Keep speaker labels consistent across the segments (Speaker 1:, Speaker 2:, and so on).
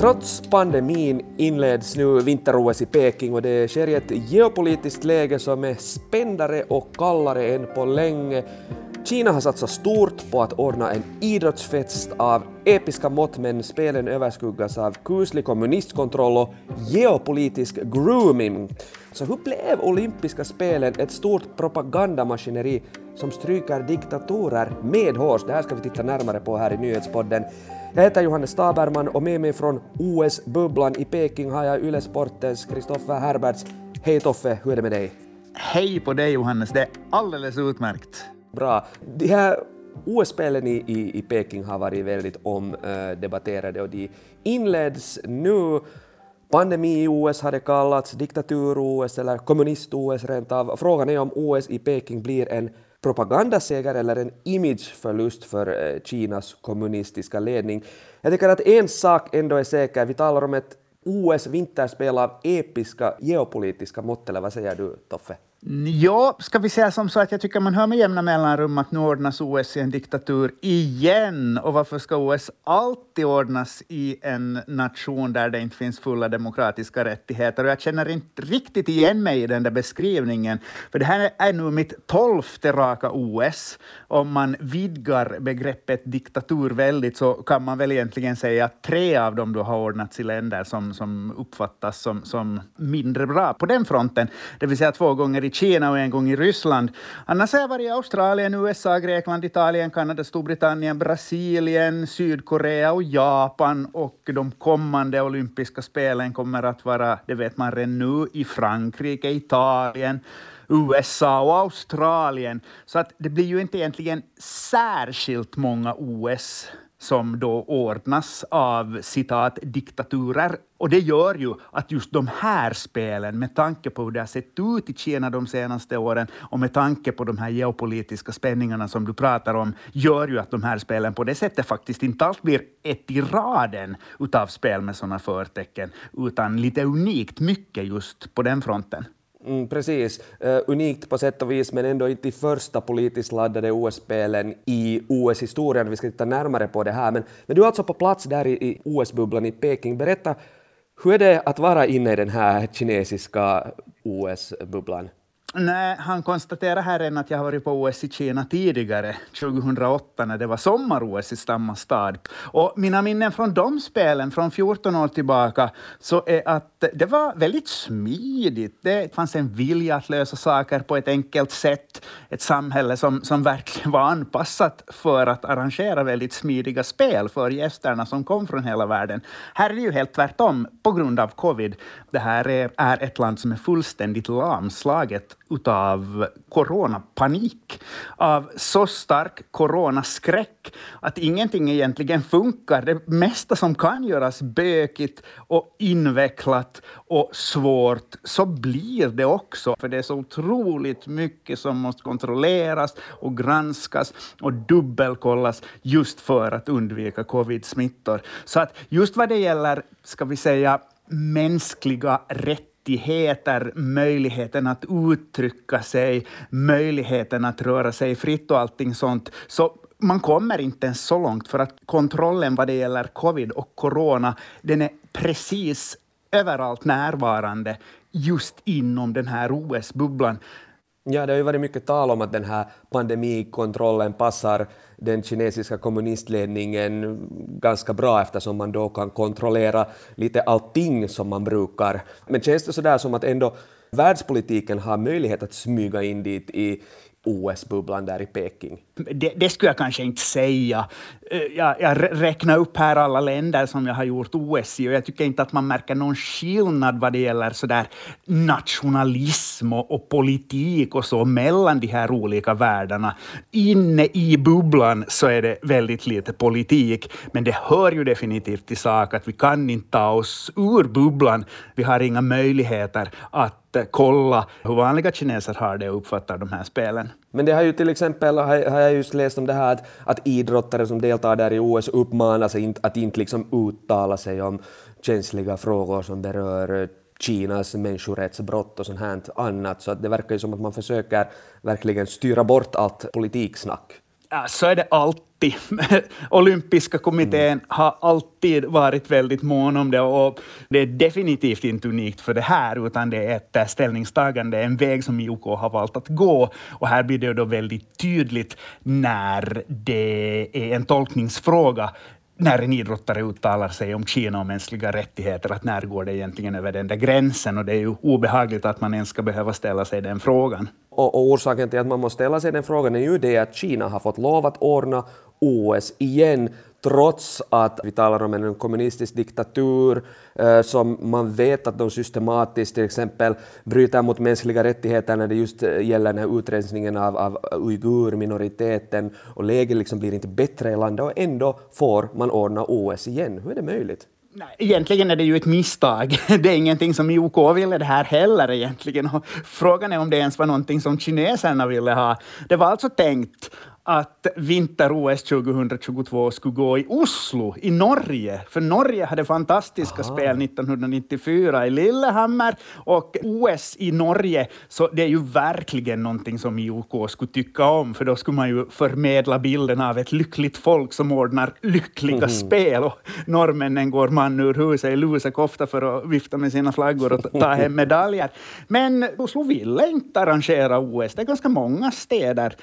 Speaker 1: Trots pandemin inleds nu vinter-OS i Peking och det sker i ett geopolitiskt läge som är spändare och kallare än på länge. Kina har satsat stort på att ordna en idrottsfest av episka mått men spelen överskuggas av kuslig kommunistkontroll och geopolitisk grooming. Så hur blev olympiska spelen ett stort propagandamaskineri som stryker diktatorer medhårs? Det här ska vi titta närmare på här i nyhetspodden. Jag heter Johannes Taberman och med mig från OS-bubblan i Peking har jag Yle Sportens Kristoffer Herberts. Hej Toffe, hur är det med dig?
Speaker 2: Hej på dig Johannes, det är alldeles utmärkt.
Speaker 1: Bra. De här OS-spelen i, i, i Peking har varit väldigt omdebatterade och de inleds nu. Pandemi-OS har det kallats, diktatur-OS eller kommunist-OS rent av. Frågan är om OS i Peking blir en propagandaseger eller en imageförlust för eh, Kinas kommunistiska ledning. Jag tycker att en sak ändå är säker, vi talar om ett OS-vinterspel av episka geopolitiska mått, eller vad säger du, Toffe?
Speaker 2: Ja, ska vi säga som så att jag tycker man hör med jämna mellanrum att nu ordnas OS i en diktatur igen. Och varför ska OS alltid ordnas i en nation där det inte finns fulla demokratiska rättigheter? Och jag känner inte riktigt igen mig i den där beskrivningen. För det här är nu mitt tolfte raka OS. Om man vidgar begreppet diktatur väldigt så kan man väl egentligen säga att tre av dem då har ordnats i länder som, som uppfattas som, som mindre bra på den fronten. Det vill säga två gånger i Kina och en gång i Ryssland. Annars har jag varit i Australien, USA, Grekland, Italien, Kanada, Storbritannien, Brasilien, Sydkorea och Japan. Och de kommande olympiska spelen kommer att vara, det vet man redan nu, i Frankrike, Italien, USA och Australien. Så att det blir ju inte egentligen särskilt många OS som då ordnas av citat diktaturer. Och det gör ju att just de här spelen, med tanke på hur det har sett ut i Kina de senaste åren och med tanke på de här geopolitiska spänningarna som du pratar om, gör ju att de här spelen på det sättet faktiskt inte alls blir ett i raden utav spel med sådana förtecken, utan lite unikt mycket just på den fronten.
Speaker 1: Mm, precis. Uh, unikt på sätt och vis, men ändå inte i första politiskt laddade OS-spelen i OS-historien. Vi ska titta närmare på det här. Men, men du är alltså på plats där i, i OS-bubblan i Peking. Berätta, hur är det att vara inne i den här kinesiska OS-bubblan?
Speaker 2: Nej, han konstaterar här än att jag har varit på OS i Kina tidigare, 2008 när det var sommar-OS i samma stad. Och mina minnen från de spelen, från 14 år tillbaka, så är att det var väldigt smidigt. Det fanns en vilja att lösa saker på ett enkelt sätt. Ett samhälle som, som verkligen var anpassat för att arrangera väldigt smidiga spel för gästerna som kom från hela världen. Här är det ju helt tvärtom på grund av covid. Det här är, är ett land som är fullständigt lamslaget utav coronapanik, av så stark coronaskräck att ingenting egentligen funkar. Det mesta som kan göras bökigt och invecklat och svårt, så blir det också. För det är så otroligt mycket som måste kontrolleras och granskas och dubbelkollas just för att undvika covid-smittor. Så att just vad det gäller, ska vi säga, mänskliga rättigheter rättigheter, möjligheten att uttrycka sig, möjligheten att röra sig fritt och allting sånt. Så man kommer inte ens så långt för att kontrollen vad det gäller covid och corona, den är precis överallt närvarande just inom den här OS-bubblan.
Speaker 1: Ja, det har ju varit mycket tal om att den här pandemikontrollen passar den kinesiska kommunistledningen ganska bra eftersom man då kan kontrollera lite allting som man brukar. Men känns det sådär som att ändå världspolitiken har möjlighet att smyga in dit i OS-bubblan där i Peking?
Speaker 2: Det, det, skulle jag kanske inte säga. Eh, jag, jag räknar upp här alla länder som jag har gjort OS i och jag tycker inte att man märker någon skillnad vad det gäller sådär nationalism och, och politik och så mellan de här olika världarna. Inne i bubblan så är det väldigt lite politik, men det hör ju definitivt till sak att vi kan inte ta oss ur bubblan. Vi har inga möjligheter att eh, kolla hur vanliga kineser har det och uppfattar de här spelen.
Speaker 1: Men det har ju till exempel, har jag just läst om det här att, att idrottare som deltar där i OS uppmanas att inte liksom uttala sig om känsliga frågor som berör eh, Kinas människorättsbrott och sånt här annat, så att det verkar ju som att man försöker verkligen styra bort allt politiksnack.
Speaker 2: Ja, så är det alltid. Olympiska kommittén mm. har alltid varit väldigt mån om det och det är definitivt inte unikt för det här, utan det är ett ställningstagande, en väg som IOK har valt att gå. Och här blir det då väldigt tydligt när det är en tolkningsfråga när en idrottare uttalar sig om Kina och mänskliga rättigheter, att när går det egentligen över den där gränsen? Och det är ju obehagligt att man ens ska behöva ställa sig den frågan.
Speaker 1: Och, och orsaken till att man måste ställa sig den frågan är ju det att Kina har fått lov att ordna OS igen trots att vi talar om en kommunistisk diktatur eh, som man vet att de systematiskt till exempel bryter mot mänskliga rättigheter när det just eh, gäller den här utrensningen av, av uigurminoriteten och läget liksom blir inte bättre i landet och ändå får man ordna OS igen. Hur är det möjligt?
Speaker 2: Nej, egentligen är det ju ett misstag. Det är ingenting som IOK ville det här heller egentligen. Och frågan är om det ens var någonting som kineserna ville ha. Det var alltså tänkt att vinter-OS 2022 skulle gå i Oslo i Norge. För Norge hade fantastiska Aha. spel 1994 i Lillehammer och OS i Norge, så det är ju verkligen någonting som IOK skulle tycka om, för då skulle man ju förmedla bilden av ett lyckligt folk som ordnar lyckliga mm. spel och norrmännen går man ur huset i lusekofta för att vifta med sina flaggor och ta hem medaljer. Men Oslo ville inte arrangera OS. Det är ganska många städer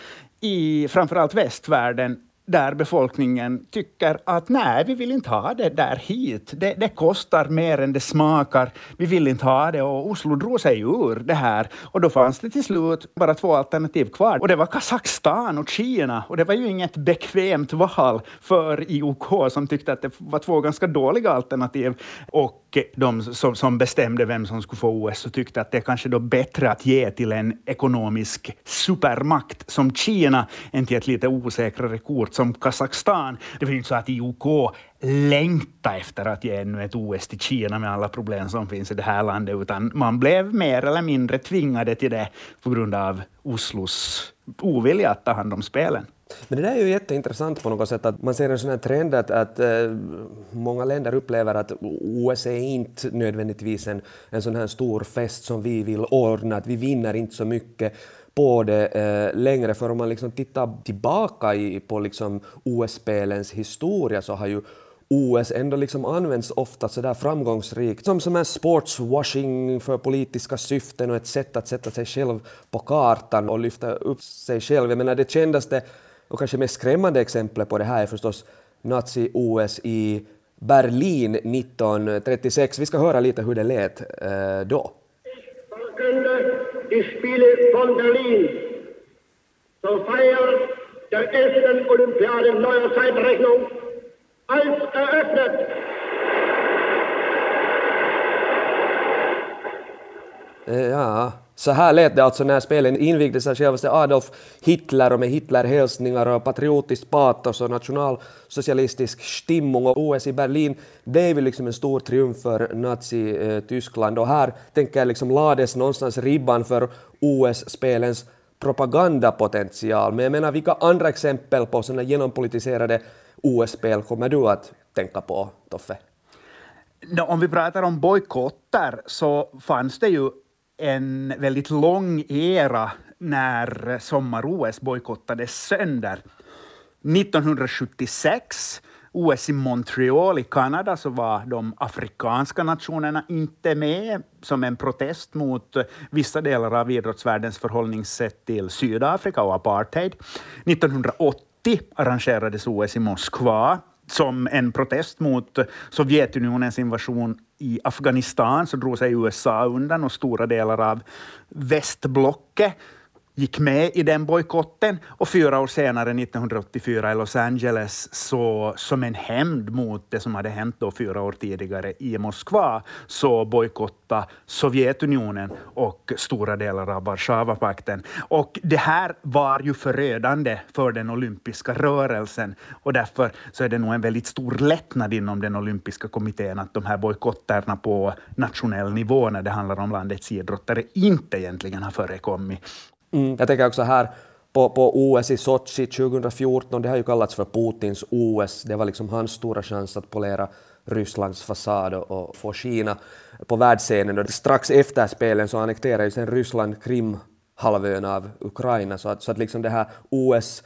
Speaker 2: i framförallt västvärlden där befolkningen tycker att nej, vi vill inte ha det där hit. Det, det, kostar mer än det smakar. Vi vill inte ha det och Oslo drog sig ur det här. Och då fanns det till slut bara två alternativ kvar. Och det var Kazakstan och Kina. Och det var ju inget bekvämt val för IOK som tyckte att det var två ganska dåliga alternativ. Och de som, som bestämde vem som skulle få OS och tyckte att det är kanske då bättre att ge till en ekonomisk supermakt som Kina än till ett lite osäkrare kort som Kazakstan. Det var ju inte så att IOK längta efter att ge ännu ett OS till Kina med alla problem som finns i det här landet, utan man blev mer eller mindre tvingade till det på grund av Oslos ovilja att ta hand om spelen.
Speaker 1: Men det där är ju jätteintressant på något sätt, att man ser en sån här trend att, att äh, många länder upplever att OS är inte nödvändigtvis en, en sån här stor fest som vi vill ordna, att vi vinner inte så mycket på det eh, längre, för om man liksom tittar tillbaka i, på liksom OS-spelens historia så har ju OS ändå liksom används ofta så där framgångsrikt som, som en sportswashing för politiska syften och ett sätt att sätta sig själv på kartan och lyfta upp sig själv. Jag menar det kändaste och kanske mest skrämmande exemplet på det här är förstås nazi-OS i Berlin 1936. Vi ska höra lite hur det lät eh, då.
Speaker 3: Die Spiele von Berlin zur Feier der 11. Olympiade neuer Zeitrechnung als eröffnet.
Speaker 1: Ja, så här lät det alltså när spelen invigdes av självaste Adolf Hitler och med Hitlerhälsningar och patriotiskt patos och nationalsocialistisk stimmung och OS i Berlin, det är väl liksom en stor triumf för Nazi-Tyskland och här tänker jag liksom lades någonstans ribban för OS-spelens propagandapotential. Men jag menar, vilka andra exempel på sådana genompolitiserade OS-spel kommer du att tänka på, Toffe?
Speaker 2: Om vi pratar om bojkotter så fanns det ju en väldigt lång era när sommar-OS bojkottades sönder. 1976 OS i Montreal i Kanada så var de afrikanska nationerna inte med som en protest mot vissa delar av idrottsvärldens förhållningssätt till Sydafrika och apartheid. 1980 arrangerades OS i Moskva som en protest mot Sovjetunionens invasion i Afghanistan så drog sig USA undan och stora delar av västblocket gick med i den bojkotten och fyra år senare, 1984 i Los Angeles, så som en hämnd mot det som hade hänt då fyra år tidigare i Moskva, så bojkottade Sovjetunionen och stora delar av Warszawapakten. Och det här var ju förödande för den olympiska rörelsen och därför så är det nog en väldigt stor lättnad inom den olympiska kommittén att de här bojkotterna på nationell nivå när det handlar om landets idrottare inte egentligen har förekommit.
Speaker 1: Mm. Jag tänker också här på, på OS i Sochi 2014, det har ju kallats för Putins OS. Det var liksom hans stora chans att polera Rysslands fasad och få Kina på världsscenen. och Strax efter spelen så annekterade ju sen Ryssland Krimhalvön av Ukraina, så att, så att liksom det här OS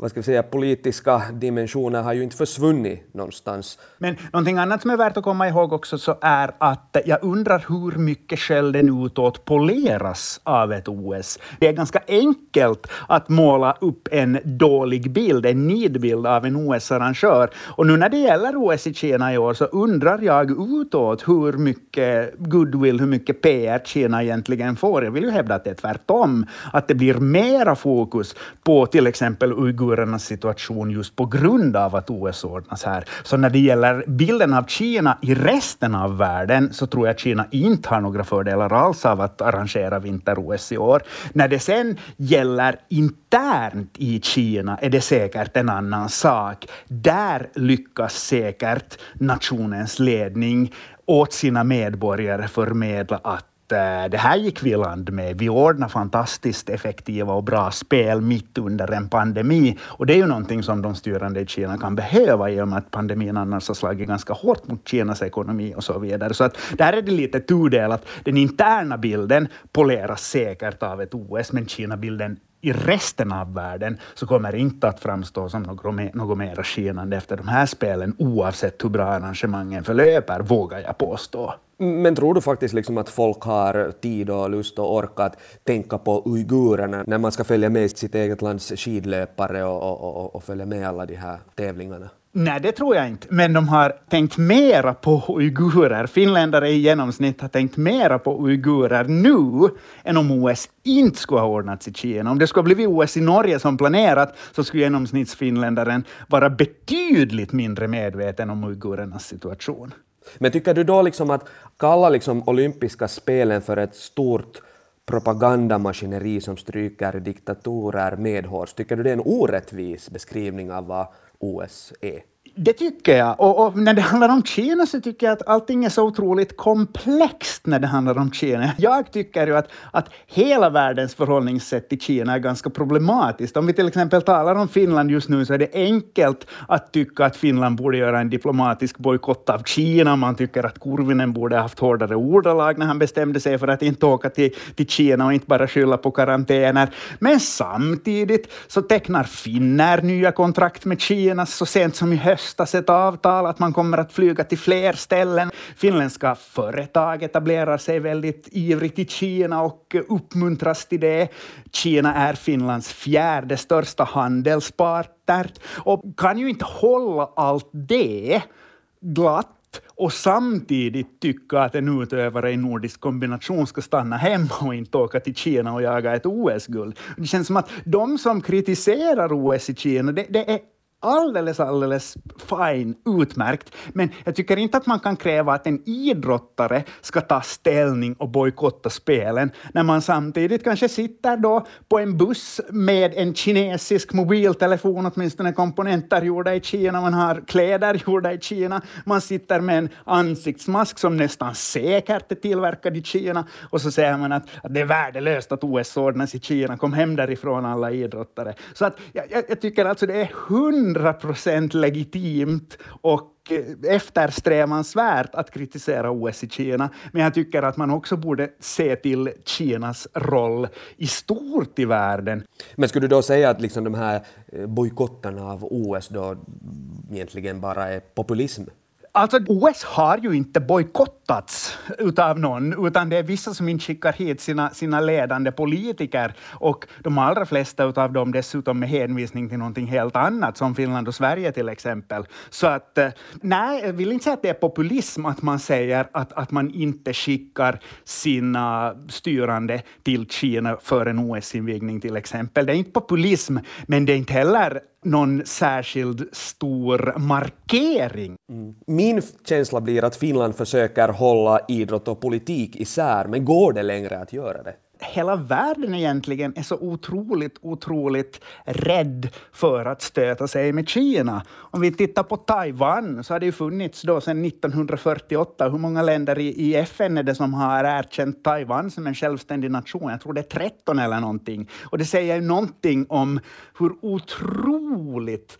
Speaker 1: vad ska vi säga, politiska dimensioner har ju inte försvunnit någonstans.
Speaker 2: Men någonting annat som är värt att komma ihåg också så är att jag undrar hur mycket skölden utåt poleras av ett OS. Det är ganska enkelt att måla upp en dålig bild, en nidbild av en OS-arrangör. Och nu när det gäller OS i Kina i år så undrar jag utåt hur mycket goodwill, hur mycket PR Kina egentligen får. Jag vill ju hävda att det är tvärtom, att det blir mera fokus på till exempel uigurernas situation just på grund av att OS ordnas här. Så när det gäller bilden av Kina i resten av världen så tror jag att Kina inte har några fördelar alls av att arrangera vinter-OS i år. När det sen gäller internt i Kina är det säkert en annan sak. Där lyckas säkert nationens ledning åt sina medborgare förmedla att Eh, det här gick vi i land med. Vi ordnade fantastiskt effektiva och bra spel mitt under en pandemi. Och det är ju någonting som de styrande i Kina kan behöva i och med att pandemin annars har slagit ganska hårt mot Kinas ekonomi och så vidare. Så att där är det lite tudelat. Den interna bilden poleras säkert av ett OS, men Kina-bilden i resten av världen så kommer inte att framstå som något, något mer skinande efter de här spelen, oavsett hur bra arrangemangen förlöper, vågar jag påstå.
Speaker 1: Men tror du faktiskt liksom att folk har tid och lust och ork att tänka på uigurerna när man ska följa med sitt eget lands skidlöpare och, och, och, och följa med alla de här tävlingarna?
Speaker 2: Nej, det tror jag inte. Men de har tänkt mera på uigurer. Finländare i genomsnitt har tänkt mera på uigurer nu än om OS inte skulle ha ordnats i Kina. Om det skulle ha blivit OS i Norge som planerat så skulle genomsnittsfinländaren vara betydligt mindre medveten om uigurernas situation.
Speaker 1: Men tycker du då liksom att kalla liksom olympiska spelen för ett stort propagandamaskineri som stryker diktatorer medhårs, tycker du det är en orättvis beskrivning av vad OS är?
Speaker 2: Det tycker jag. Och, och, när det handlar om Kina så tycker jag att allting är så otroligt komplext när det handlar om Kina. Jag tycker ju att, att hela världens förhållningssätt till Kina är ganska problematiskt. Om vi till exempel talar om Finland just nu så är det enkelt att tycka att Finland borde göra en diplomatisk bojkott av Kina. Man tycker att Kurvinen borde haft hårdare ordalag när han bestämde sig för att inte åka till, till Kina och inte bara skylla på karantäner. Men samtidigt så tecknar finnar nya kontrakt med Kina så sent som i höst höstas ett avtal att man kommer att flyga till fler ställen. Finländska företag etablerar sig väldigt ivrigt i Kina och uppmuntras till det. Kina är Finlands fjärde största handelspartner och kan ju inte hålla allt det glatt och samtidigt tycka att en utövare i nordisk kombination ska stanna hemma och inte åka till Kina och jaga ett OS-guld. Det känns som att de som kritiserar OS i Kina, det, det är alldeles, alldeles fine, utmärkt. Men jag tycker inte att man kan kräva att en idrottare ska ta ställning och bojkotta spelen när man samtidigt kanske sitter då på en buss med en kinesisk mobiltelefon, åtminstone komponenter gjorda i Kina, man har kläder gjorda i Kina, man sitter med en ansiktsmask som nästan säkert är tillverkad i Kina och så säger man att, att det är värdelöst att OS ordnas i Kina, kom hem därifrån alla idrottare. Så att jag, jag tycker alltså det är hund 100 procent legitimt och eh, eftersträvansvärt att kritisera OS i Kina, men jag tycker att man också borde se till Kinas roll i stort i världen.
Speaker 1: Men skulle du då säga att liksom de här eh, bojkotterna av OS då egentligen bara är populism?
Speaker 2: Alltså, OS har ju inte bojkottats utav någon, utan det är vissa som inte skickar hit sina, sina ledande politiker och de allra flesta utav dem dessutom med hänvisning till någonting helt annat, som Finland och Sverige till exempel. Så att, eh, nej, jag vill inte säga att det är populism att man säger att, att man inte skickar sina styrande till Kina för en OS-invigning till exempel. Det är inte populism, men det är inte heller någon särskild stor markering.
Speaker 1: Mm. Min känsla blir att Finland försöker hålla idrott och politik isär, men går det längre att göra det?
Speaker 2: Hela världen egentligen är så otroligt, otroligt rädd för att stöta sig med Kina. Om vi tittar på Taiwan så har det ju funnits då sedan 1948. Hur många länder i, FN är det som har erkänt Taiwan som en självständig nation? Jag tror det är 13 eller någonting. Och det säger ju någonting om hur otroligt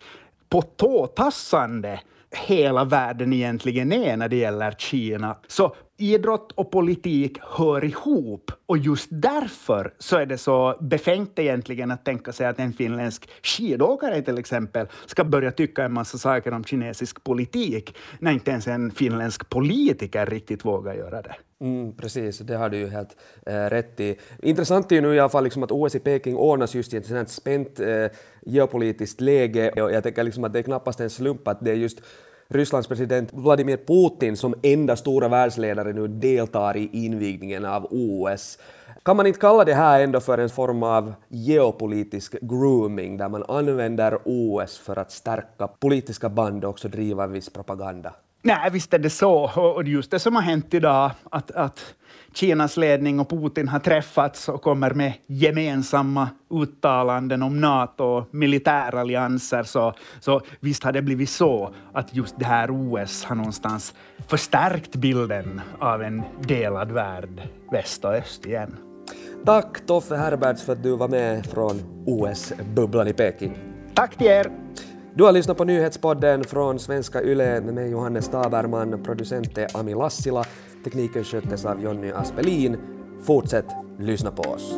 Speaker 2: på tåtassande hela världen egentligen är när det gäller Kina. Så idrott och politik hör ihop och just därför så är det så befängt egentligen att tänka sig att en finländsk skidåkare till exempel ska börja tycka en massa saker om kinesisk politik när inte ens en finländsk politiker riktigt vågar göra det.
Speaker 1: Mm, precis, det har du ju helt äh, rätt i. Intressant är ju nu i alla fall liksom att OS i Peking ordnas just i ett sådant spänt äh, geopolitiskt läge och jag tänker liksom att det är knappast en slump att det är just Rysslands president Vladimir Putin som enda stora världsledare nu deltar i invigningen av OS. Kan man inte kalla det här ändå för en form av geopolitisk grooming där man använder OS för att stärka politiska band och också driva en viss propaganda?
Speaker 2: Nej, visst är det så. Och just det som har hänt idag, att, att Kinas ledning och Putin har träffats och kommer med gemensamma uttalanden om Nato och militärallianser, så, så visst har det blivit så att just det här OS har någonstans förstärkt bilden av en delad värld, väst och öst igen.
Speaker 1: Tack Toffe Herberts för att du var med från OS-bubblan i Peking.
Speaker 2: Tack till er!
Speaker 1: Du har lyssnat på nyhetspodden från Svenska Yle med mig Johannes Taberman, producent är Ami Lassila, tekniken sköttes av Jonny Aspelin. Fortsätt lyssna på oss.